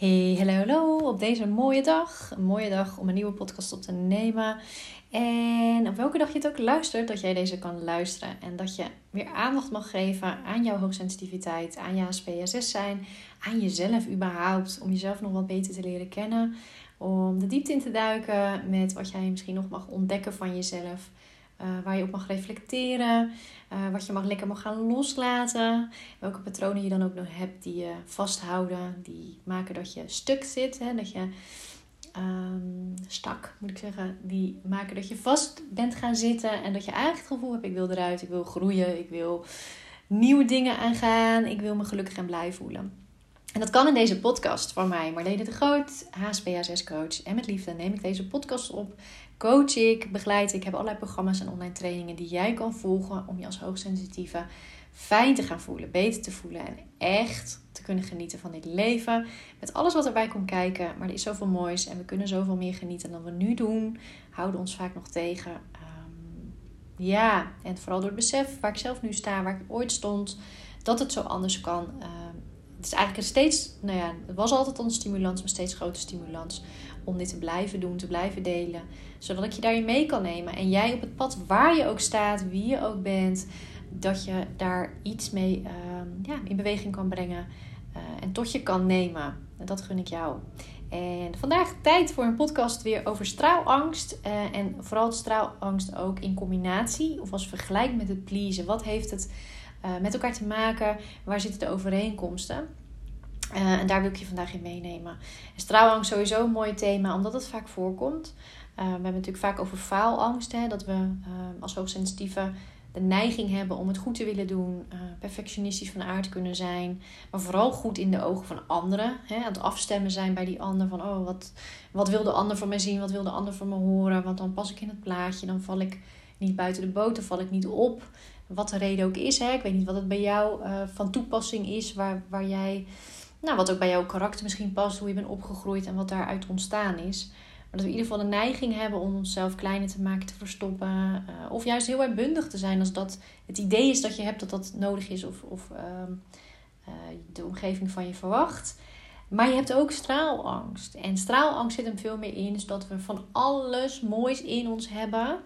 Hey, hallo, hallo. Op deze mooie dag. Een mooie dag om een nieuwe podcast op te nemen. En op welke dag je het ook luistert, dat jij deze kan luisteren. En dat je weer aandacht mag geven aan jouw hoogsensitiviteit, aan je HSP-SS zijn, aan jezelf überhaupt. Om jezelf nog wat beter te leren kennen. Om de diepte in te duiken met wat jij misschien nog mag ontdekken van jezelf. Uh, waar je op mag reflecteren. Uh, wat je mag lekker mag gaan loslaten. Welke patronen je dan ook nog hebt die je vasthouden. Die maken dat je stuk zit. Hè? Dat je um, stak, moet ik zeggen. Die maken dat je vast bent gaan zitten. En dat je eigenlijk het gevoel hebt, ik wil eruit. Ik wil groeien. Ik wil nieuwe dingen aangaan. Ik wil me gelukkig en blij voelen. En dat kan in deze podcast van mij, Marlene de Groot, HSPHS coach. En met liefde neem ik deze podcast op. Coach ik, begeleid ik, heb allerlei programma's en online trainingen die jij kan volgen om je als hoogsensitieve fijn te gaan voelen, beter te voelen en echt te kunnen genieten van dit leven. Met alles wat erbij komt kijken. Maar er is zoveel moois en we kunnen zoveel meer genieten dan we nu doen. Houden ons vaak nog tegen. Um, ja, en vooral door het besef waar ik zelf nu sta, waar ik ooit stond, dat het zo anders kan. Um, het is eigenlijk een steeds, nou ja, het was altijd een stimulans, maar steeds grotere stimulans om dit te blijven doen, te blijven delen. Zodat ik je daarin mee kan nemen. En jij op het pad waar je ook staat, wie je ook bent, dat je daar iets mee uh, ja, in beweging kan brengen uh, en tot je kan nemen. En dat gun ik jou. En vandaag tijd voor een podcast weer over straalangst. Uh, en vooral straalangst ook in combinatie of als vergelijk met het pleasen. Wat heeft het uh, met elkaar te maken? Waar zitten de overeenkomsten? Uh, en daar wil ik je vandaag in meenemen. En straalangst sowieso een mooi thema, omdat het vaak voorkomt. Uh, we hebben natuurlijk vaak over faalangst. Hè, dat we als hoogsensitieve de neiging hebben om het goed te willen doen. perfectionistisch van aard kunnen zijn. Maar vooral goed in de ogen van anderen. Hè, het afstemmen zijn bij die ander. Van oh, wat, wat wil de ander van mij zien? Wat wil de ander van me horen? Want dan pas ik in het plaatje. Dan val ik niet buiten de boot. Dan val ik niet op. Wat de reden ook is. Hè. Ik weet niet wat het bij jou van toepassing is. Waar, waar jij nou, wat ook bij jouw karakter misschien past, hoe je bent opgegroeid en wat daaruit ontstaan is. Maar dat we in ieder geval de neiging hebben om onszelf kleiner te maken, te verstoppen. Uh, of juist heel uitbundig te zijn als dat het idee is dat je hebt dat dat nodig is. Of, of uh, uh, de omgeving van je verwacht. Maar je hebt ook straalangst. En straalangst zit hem veel meer in. Dus dat we van alles moois in ons hebben.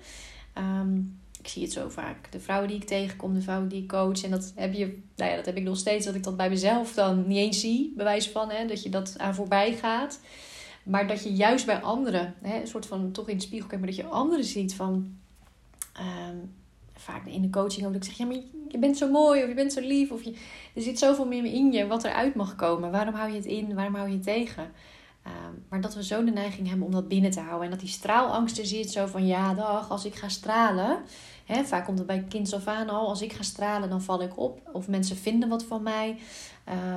Um, ik zie het zo vaak. De vrouwen die ik tegenkom, de vrouwen die ik coach. En dat heb je, nou ja, dat heb ik nog steeds, dat ik dat bij mezelf dan niet eens zie, bewijs van, hè, dat je dat aan voorbij gaat. Maar dat je juist bij anderen, hè, een soort van toch in de spiegel kijkt, maar dat je anderen ziet van. Um, vaak in de coaching ook dat ik zeg: Ja, maar je bent zo mooi, of je bent zo lief, of je, er zit zoveel meer in je wat eruit mag komen. Waarom hou je het in? Waarom hou je het tegen? Um, maar dat we zo de neiging hebben om dat binnen te houden. En dat die straalangst er zit, zo van ja, dag, als ik ga stralen. Hè, vaak komt het bij kind af aan al. Als ik ga stralen, dan val ik op. Of mensen vinden wat van mij.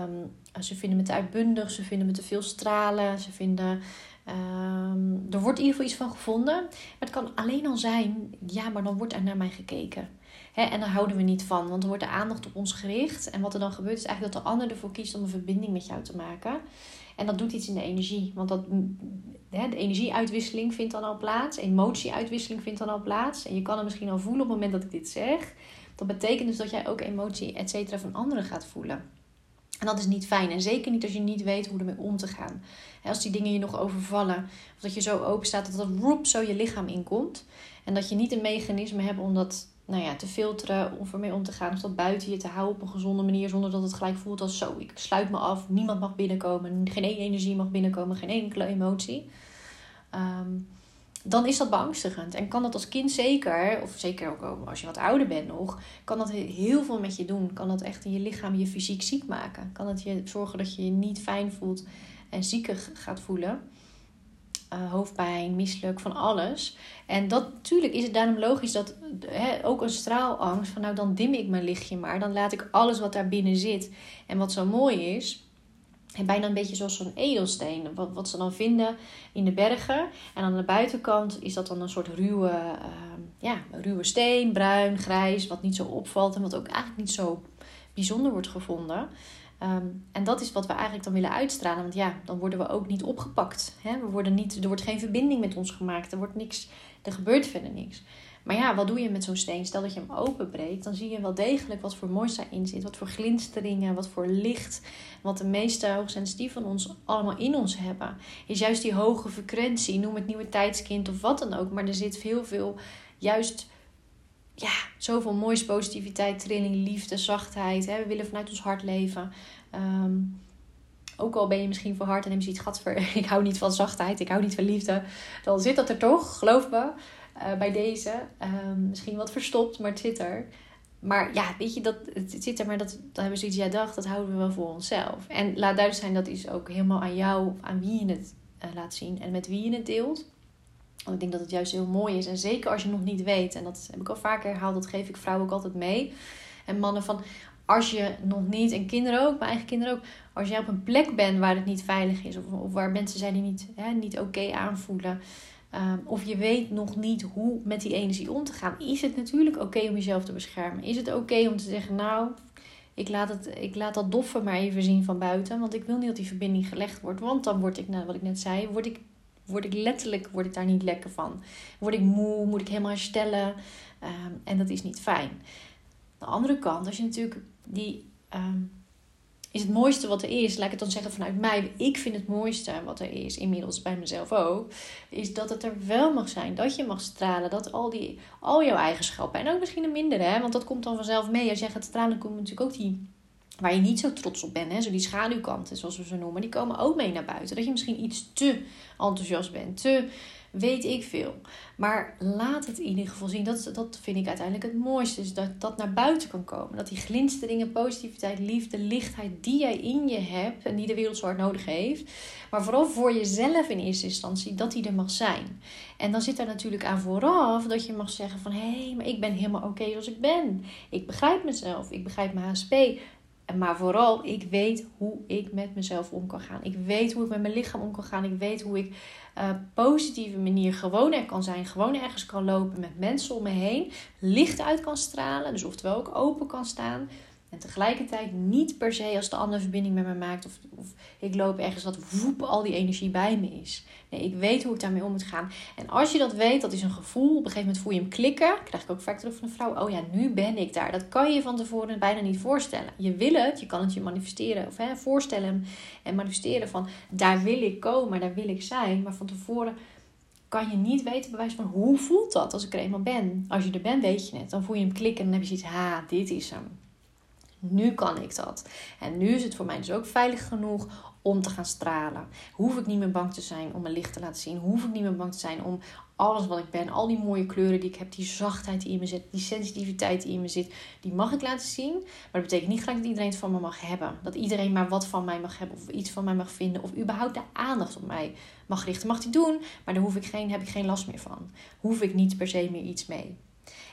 Um, ze vinden me te uitbundig. Ze vinden me te veel stralen. Ze vinden... Um, er wordt in ieder geval iets van gevonden. Maar het kan alleen al zijn... Ja, maar dan wordt er naar mij gekeken. Hè, en daar houden we niet van. Want er wordt de aandacht op ons gericht. En wat er dan gebeurt is eigenlijk dat de ander ervoor kiest om een verbinding met jou te maken. En dat doet iets in de energie. Want dat, hè, de energieuitwisseling vindt dan al plaats. Emotieuitwisseling vindt dan al plaats. En je kan het misschien al voelen op het moment dat ik dit zeg. Dat betekent dus dat jij ook emotie, et cetera, van anderen gaat voelen. En dat is niet fijn. En zeker niet als je niet weet hoe ermee om te gaan. Als die dingen je nog overvallen. Of dat je zo open staat dat dat roep zo je lichaam inkomt. En dat je niet een mechanisme hebt om dat nou ja, te filteren, om ermee om te gaan. Of dat buiten je te houden op een gezonde manier. Zonder dat het gelijk voelt als zo, ik sluit me af. Niemand mag binnenkomen. Geen één energie mag binnenkomen. Geen enkele emotie. Um, dan is dat beangstigend. En kan dat als kind zeker, of zeker ook als je wat ouder bent nog, kan dat heel veel met je doen. Kan dat echt in je lichaam, je fysiek ziek maken. Kan het je zorgen dat je je niet fijn voelt en ziekig gaat voelen. Uh, hoofdpijn, misselijk, van alles. En dat natuurlijk is het daarom logisch dat ook een straalangst, van nou dan dim ik mijn lichtje maar, dan laat ik alles wat daar binnen zit. En wat zo mooi is, bijna een beetje zoals zo'n edelsteen. Wat, wat ze dan vinden in de bergen. En aan de buitenkant is dat dan een soort ruwe, uh, ja, ruwe steen, bruin, grijs, wat niet zo opvalt en wat ook eigenlijk niet zo bijzonder wordt gevonden. Um, en dat is wat we eigenlijk dan willen uitstralen. Want ja, dan worden we ook niet opgepakt. Hè? We worden niet, er wordt geen verbinding met ons gemaakt. Er wordt niks, er gebeurt verder niks. Maar ja, wat doe je met zo'n steen? Stel dat je hem openbreekt, dan zie je wel degelijk wat voor moois daarin zit. Wat voor glinsteringen, wat voor licht. Wat de meeste hoogsensitieven van ons allemaal in ons hebben. Is juist die hoge frequentie, noem het nieuwe tijdskind of wat dan ook. Maar er zit heel veel, juist ja, zoveel moois, positiviteit, trilling, liefde, zachtheid. Hè? We willen vanuit ons hart leven. Ehm, ook al ben je misschien verhard en heb je iets gatver. Ik hou niet van zachtheid, ik hou niet van liefde. Dan zit dat er toch, geloof me. Uh, bij deze. Ehm, misschien wat verstopt, maar het zit er. Maar ja, weet je, dat, het zit er, maar dat, dat hebben zoiets, ja, dag, dat houden we wel voor onszelf. En laat duidelijk zijn, dat is ook helemaal aan jou, aan wie je het uh, laat zien en met wie je het deelt. Want ik denk dat het juist heel mooi is. En zeker als je nog niet weet, en dat heb ik al vaker herhaald, dat geef ik vrouwen ook altijd mee. En mannen van, als je nog niet, en kinderen ook, mijn eigen kinderen ook, als jij op een plek bent waar het niet veilig is, of, of waar mensen zijn die niet, niet oké aanvoelen, um, of je weet nog niet hoe met die energie om te gaan, is het natuurlijk oké om jezelf te beschermen. Is het oké om te zeggen, nou, ik laat, het, ik laat dat doffer maar even zien van buiten, want ik wil niet dat die verbinding gelegd wordt, want dan word ik, nou, wat ik net zei, word ik, word ik letterlijk word ik daar niet lekker van. Word ik moe, moet ik helemaal herstellen, um, en dat is niet fijn. de andere kant, als je natuurlijk die um, is het mooiste wat er is, laat ik het dan zeggen vanuit mij. Ik vind het mooiste wat er is, inmiddels bij mezelf ook, is dat het er wel mag zijn. Dat je mag stralen, dat al, die, al jouw eigenschappen, en ook misschien een mindere, hè, want dat komt dan vanzelf mee. Als jij gaat stralen, komen natuurlijk ook die waar je niet zo trots op bent, hè, zo die schaduwkanten, zoals we ze noemen, die komen ook mee naar buiten. Dat je misschien iets te enthousiast bent, te weet ik veel. Maar laat het in ieder geval zien. Dat, dat vind ik uiteindelijk het mooiste. Dat dat naar buiten kan komen. Dat die glinsteringen, positiviteit, liefde, lichtheid die jij in je hebt. En die de wereld zo hard nodig heeft. Maar vooral voor jezelf in eerste instantie. Dat die er mag zijn. En dan zit daar natuurlijk aan vooraf dat je mag zeggen van... Hé, hey, maar ik ben helemaal oké okay zoals ik ben. Ik begrijp mezelf. Ik begrijp mijn HSP. Maar vooral, ik weet hoe ik met mezelf om kan gaan. Ik weet hoe ik met mijn lichaam om kan gaan. Ik weet hoe ik uh, positieve manier gewoon er kan zijn. Gewoon ergens kan lopen met mensen om me heen. Licht uit kan stralen. Dus oftewel ook open kan staan. En tegelijkertijd niet per se als de andere verbinding met me maakt. Of, of ik loop ergens dat woep al die energie bij me is. Nee, ik weet hoe ik daarmee om moet gaan. En als je dat weet, dat is een gevoel. Op een gegeven moment voel je hem klikken. Krijg ik ook vaak terug van een vrouw. Oh ja, nu ben ik daar. Dat kan je van tevoren bijna niet voorstellen. Je wil het, je kan het je manifesteren. Of hè, voorstellen en manifesteren van daar wil ik komen, daar wil ik zijn. Maar van tevoren kan je niet weten, bewijs van hoe voelt dat als ik er eenmaal ben. Als je er bent, weet je het. Dan voel je hem klikken en dan heb je zoiets, ha, dit is hem. Nu kan ik dat. En nu is het voor mij dus ook veilig genoeg om te gaan stralen. Hoef ik niet meer bang te zijn om mijn licht te laten zien. Hoef ik niet meer bang te zijn om alles wat ik ben, al die mooie kleuren die ik heb, die zachtheid die in me zit, die sensitiviteit die in me zit, die mag ik laten zien. Maar dat betekent niet gelijk dat iedereen het van me mag hebben. Dat iedereen maar wat van mij mag hebben of iets van mij mag vinden of überhaupt de aandacht op mij mag richten. Mag die doen, maar daar hoef ik geen, heb ik geen last meer van. Hoef ik niet per se meer iets mee.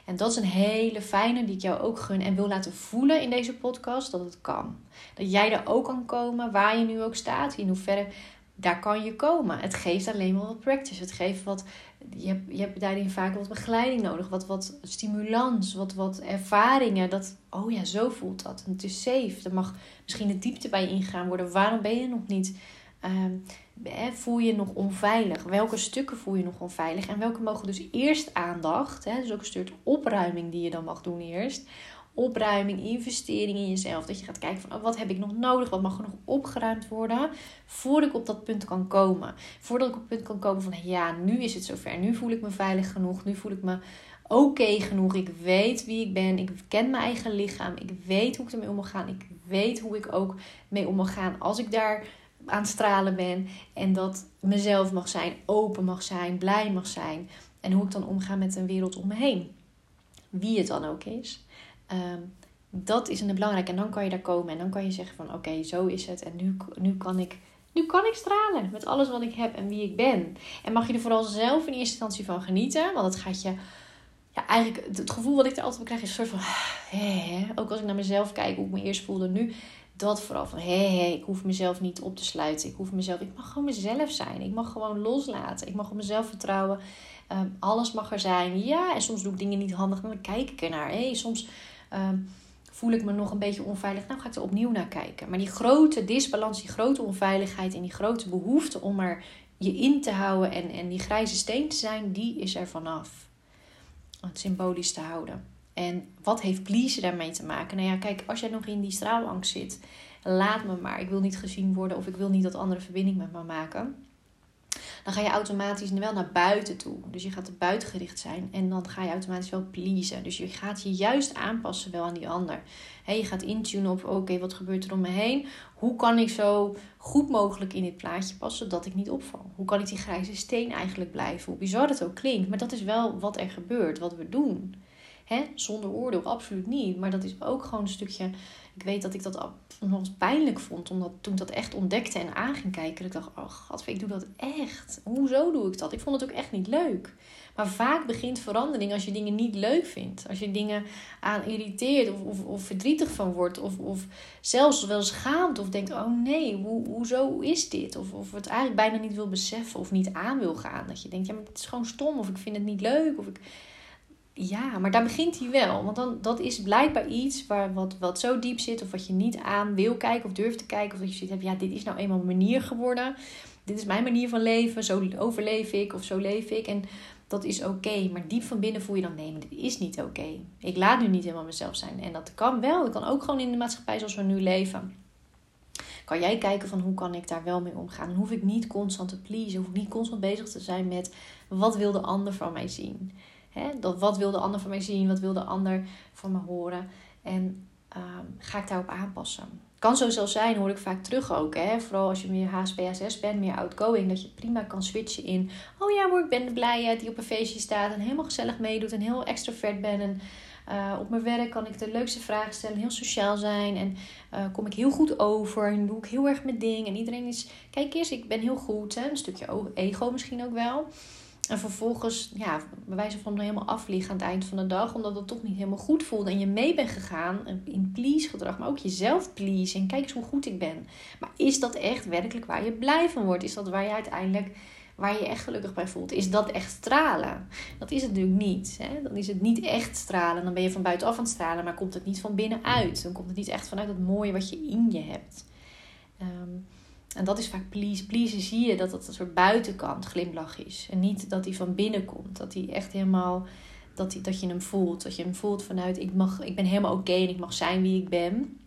En dat is een hele fijne die ik jou ook gun en wil laten voelen in deze podcast dat het kan. Dat jij er ook kan komen waar je nu ook staat. In hoeverre daar kan je komen. Het geeft alleen maar wat practice. Het geeft wat. Je hebt, je hebt daarin vaak wat begeleiding nodig. Wat, wat stimulans. Wat, wat ervaringen. Dat, oh ja, zo voelt dat. En het is safe. Er mag misschien de diepte bij ingaan worden. Waarom ben je nog niet Um, voel je nog onveilig? Welke stukken voel je nog onveilig? En welke mogen dus eerst aandacht? Hè, dus ook een stuk opruiming die je dan mag doen eerst. Opruiming, investering in jezelf. Dat je gaat kijken van oh, wat heb ik nog nodig? Wat mag er nog opgeruimd worden? Voordat ik op dat punt kan komen. Voordat ik op het punt kan komen van ja, nu is het zover. Nu voel ik me veilig genoeg. Nu voel ik me oké genoeg. Ik weet wie ik ben. Ik ken mijn eigen lichaam. Ik weet hoe ik ermee om mag gaan. Ik weet hoe ik ook mee om mag gaan als ik daar aan het stralen ben. En dat mezelf mag zijn, open mag zijn, blij mag zijn. En hoe ik dan omga met een wereld om me heen. Wie het dan ook is. Ehm, dat is een belangrijk. En dan kan je daar komen en dan kan je zeggen van oké, zo is het. En nu, nu, kan ik, nu kan ik stralen met alles wat ik heb en wie ik ben. En mag je er vooral zelf in eerste instantie van genieten. Want het gaat je ja, eigenlijk het gevoel wat ik er altijd bij krijg is een soort van. Hè, ook als ik naar mezelf kijk, hoe ik me eerst voelde nu dat vooral van hé, hey, ik hoef mezelf niet op te sluiten. Ik hoef mezelf, ik mag gewoon mezelf zijn. Ik mag gewoon loslaten. Ik mag op mezelf vertrouwen. Ehm, alles mag er zijn. Ja, en soms doe ik dingen niet handig, maar dan kijk ik ernaar. Hey, soms ehm, voel ik me nog een beetje onveilig. Nou ga ik er opnieuw naar kijken. Maar die grote disbalans, die grote onveiligheid en die grote behoefte om er je in te houden en, en die grijze steen te zijn, die is er vanaf. het symbolisch te houden. En wat heeft please daarmee te maken? Nou ja, kijk, als jij nog in die straalangst zit, laat me maar. Ik wil niet gezien worden of ik wil niet dat andere verbinding met me maken dan ga je automatisch wel naar buiten toe. Dus je gaat er buitengericht zijn en dan ga je automatisch wel pleasen. Dus je gaat je juist aanpassen wel aan die ander. je gaat intunen op, oké, wat gebeurt er om me heen? Hoe kan ik zo goed mogelijk in dit plaatje passen, zodat ik niet opval? Hoe kan ik die grijze steen eigenlijk blijven? Hoe bizar het ook klinkt, maar dat is wel wat er gebeurt, wat we doen. Zonder oordeel, absoluut niet. Maar dat is ook gewoon een stukje ik weet dat ik dat nog eens pijnlijk vond. Omdat toen ik dat echt ontdekte en aan ging kijken. Ik dacht, oh god, ik doe dat echt. Hoezo doe ik dat? Ik vond het ook echt niet leuk. Maar vaak begint verandering als je dingen niet leuk vindt. Als je dingen aan irriteert of, of, verdrietig van wordt. Of, of zelfs wel schaamt of denkt, oh nee, hoe, hoezo is dit? Of, of het eigenlijk bijna niet wil beseffen of niet aan wil gaan. Dat je denkt, ja maar het is gewoon stom. Of ik vind het niet leuk. Of ik ja, maar daar begint hij wel. Want dan, dat is blijkbaar iets waar, wat, wat zo diep zit. Of wat je niet aan wil kijken of durft te kijken. Of dat je ziet, ja, dit is nou eenmaal een manier geworden. Dit is mijn manier van leven. Zo overleef ik of zo leef ik. En dat is oké. Maar diep van binnen voel je dan, nee, dit is niet oké. Ik laat nu niet helemaal mezelf zijn. En dat kan wel. Dat kan ook gewoon in de maatschappij zoals we nu leven. Kan jij kijken van hoe kan ik daar wel mee omgaan? Dan hoef ik niet constant te pleasen. Hoef ik niet constant bezig te zijn met wat wil de ander van mij zien. Hè? Dat, wat wil de ander van mij zien? Wat wil de ander van me horen? En ehm, ga ik daarop aanpassen? Kan zo zelfs zijn, hoor ik vaak terug ook. Hè? Vooral als je meer HSPSS bent, meer outgoing. Dat je prima kan switchen in. Oh ja hoor, ik ben de blije die op een feestje staat. En helemaal gezellig meedoet. En heel extrovert ben. En uh, op mijn werk kan ik de leukste vragen stellen. Heel sociaal zijn. En uh, kom ik heel goed over. En doe ik heel erg mijn ding. En iedereen is... Kijk eens, ik ben heel goed. Hè? Een stukje ego misschien ook wel. En vervolgens, ja, bij wijze van helemaal afvliegen aan het eind van de dag, omdat het toch niet helemaal goed voelde en je mee bent gegaan in please gedrag, maar ook jezelf please en kijk eens hoe goed ik ben. Maar is dat echt werkelijk waar je blij van wordt? Is dat waar je uiteindelijk, waar je, je echt gelukkig bij voelt? Is dat echt stralen? Dat is het natuurlijk niet. Hè? Dan is het niet echt stralen. Dan ben je van buitenaf aan het stralen, maar komt het niet van binnenuit. Dan komt het niet echt vanuit het mooie wat je in je hebt. Um, en dat is vaak please. Please zie je dat het een soort buitenkant glimlach is. En niet dat hij van binnen komt. Dat hij echt helemaal, dat, hij, dat je hem voelt. Dat je hem voelt vanuit, ik, mag, ik ben helemaal oké en ik mag zijn wie ik ben.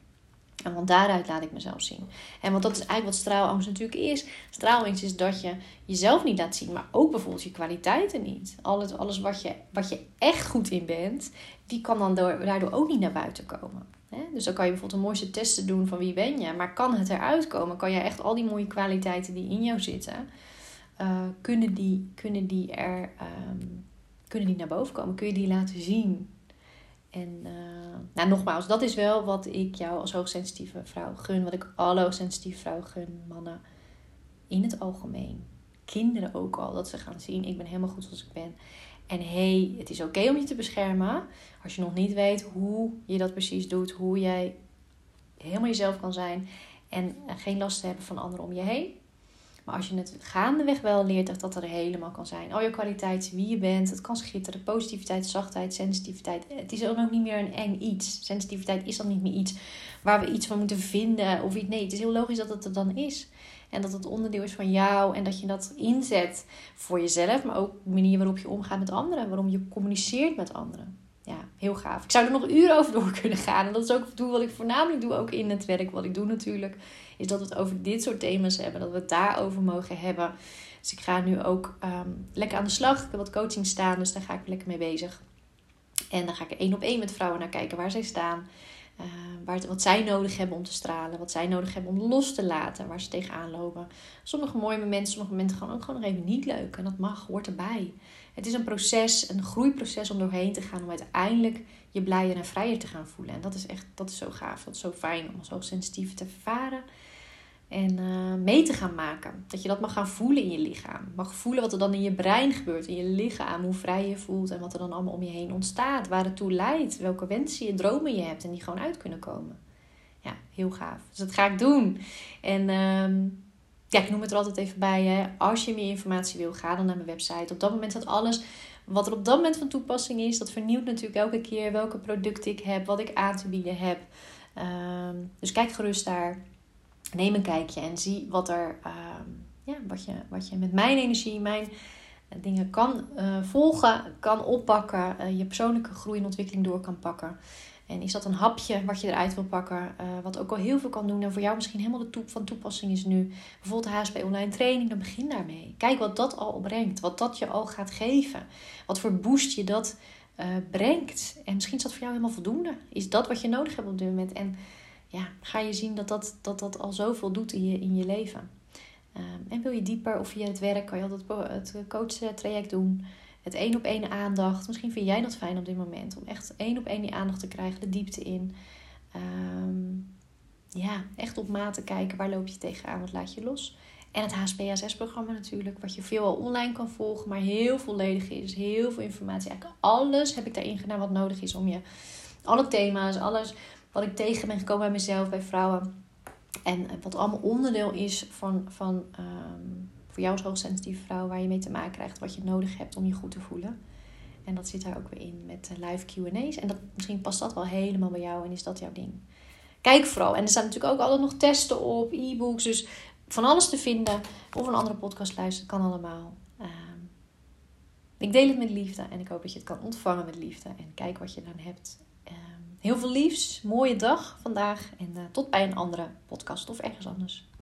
En van daaruit laat ik mezelf zien. En want dat is eigenlijk wat straalangst natuurlijk is. Straalangst is dat je jezelf niet laat zien, maar ook bijvoorbeeld je kwaliteiten niet. Alles, alles wat, je, wat je echt goed in bent, die kan dan daardoor ook niet naar buiten komen. Dus dan kan je bijvoorbeeld een mooiste testen doen van wie ben je. Maar kan het eruit komen? Kan je echt al die mooie kwaliteiten die in jou zitten, uh, kunnen, die, kunnen, die er, um, kunnen die naar boven komen? Kun je die laten zien? En uh, nou, nogmaals, dat is wel wat ik jou als hoogsensitieve vrouw gun. Wat ik alle hoogsensitieve vrouwen gun, mannen in het algemeen. Kinderen ook al, dat ze gaan zien, ik ben helemaal goed zoals ik ben. En hey, het is oké om je te beschermen. Als je nog niet weet hoe je dat precies doet, hoe jij helemaal jezelf kan zijn en geen last hebben van anderen om je heen. Maar als je het gaandeweg wel leert dat dat er helemaal kan zijn. Al je kwaliteiten, wie je bent, het kan schitteren. Positiviteit, zachtheid, sensitiviteit. Het is ook nog niet meer een eng iets. Sensitiviteit is dan niet meer iets waar we iets van moeten vinden. Of iets. Nee, het is heel logisch dat het er dan is. En dat het onderdeel is van jou. En dat je dat inzet voor jezelf. Maar ook de manier waarop je omgaat met anderen. Waarom je communiceert met anderen. Ja, heel gaaf. Ik zou er nog uren over door kunnen gaan. En dat is ook doe wat ik voornamelijk doe. Ook in het werk wat ik doe natuurlijk. Is dat we het over dit soort thema's hebben. Dat we het daarover mogen hebben. Dus ik ga nu ook ehm, lekker aan de slag. Ik heb wat coaching staan. Dus daar ga ik lekker mee bezig. En dan ga ik er één op één met vrouwen naar kijken waar zij staan. Uh, waar, wat zij nodig hebben om te stralen. Wat zij nodig hebben om los te laten. Waar ze tegenaan lopen. Sommige mooie momenten, sommige momenten gewoon ook gewoon nog even niet leuk. En dat mag, hoort erbij. Het is een proces, een groeiproces om doorheen te gaan. Om uiteindelijk je blijer en vrijer te gaan voelen. En dat is echt, dat is zo gaaf. Dat is zo fijn om zo sensitief te ervaren. En uh, mee te gaan maken. Dat je dat mag gaan voelen in je lichaam. Mag voelen wat er dan in je brein gebeurt, in je lichaam. Hoe vrij je voelt en wat er dan allemaal om je heen ontstaat. Waar het toe leidt. Welke wensen je, dromen je hebt en die gewoon uit kunnen komen. Ja, heel gaaf. Dus dat ga ik doen. En uh, ja, ik noem het er altijd even bij. Hè. Als je meer informatie wil, ga dan naar mijn website. Op dat moment staat alles wat er op dat moment van toepassing is. Dat vernieuwt natuurlijk elke keer welke producten ik heb, wat ik aan te bieden heb. Uh, dus kijk gerust daar neem een kijkje en zie wat er, ehm, ja, wat je, wat je met mijn energie, mijn dingen kan volgen, kan oppakken, je persoonlijke groei en ontwikkeling door kan pakken. En is dat een hapje wat je eruit wil pakken, wat ook al heel veel kan doen en voor jou misschien helemaal de toep van toepassing is nu, bijvoorbeeld de HSP online training, dan begin daarmee. Kijk wat dat al opbrengt, wat dat je al gaat geven, wat voor boost je dat brengt. En misschien is dat voor jou helemaal voldoende. Is dat wat je nodig hebt op dit moment? En ja, ga je zien dat dat, dat, dat al zoveel doet in je, in je leven. Ehm, en wil je dieper of via het werk, kan je altijd het coach-traject doen. Het één op één aandacht. Misschien vind jij dat fijn op dit moment. Om echt één op één die aandacht te krijgen, de diepte in. Ehm, ja, echt op maat te kijken. Waar loop je tegenaan? Wat laat je los? En het HSPSS-programma natuurlijk. Wat je veel online kan volgen. Maar heel volledig is. Heel veel informatie. Eigenlijk alles heb ik daarin gedaan wat nodig is om je... Alle thema's, alles wat ik tegen ben gekomen bij mezelf, bij vrouwen. En wat allemaal onderdeel is van, van ehm, voor jou als hoogsensitieve vrouw, waar je mee te maken krijgt, wat je nodig hebt om je goed te voelen. En dat zit daar ook weer in met live QA's. En dat, misschien past dat wel helemaal bij jou en is dat jouw ding. Kijk vooral. En er staan natuurlijk ook altijd nog testen op, e-books. Dus van alles te vinden. Of een andere podcast luisteren, kan allemaal. Ehm, ik deel het met liefde en ik hoop dat je het kan ontvangen met liefde. En kijk wat je dan hebt. Heel veel liefs, mooie dag vandaag en uh, tot bij een andere podcast of ergens anders.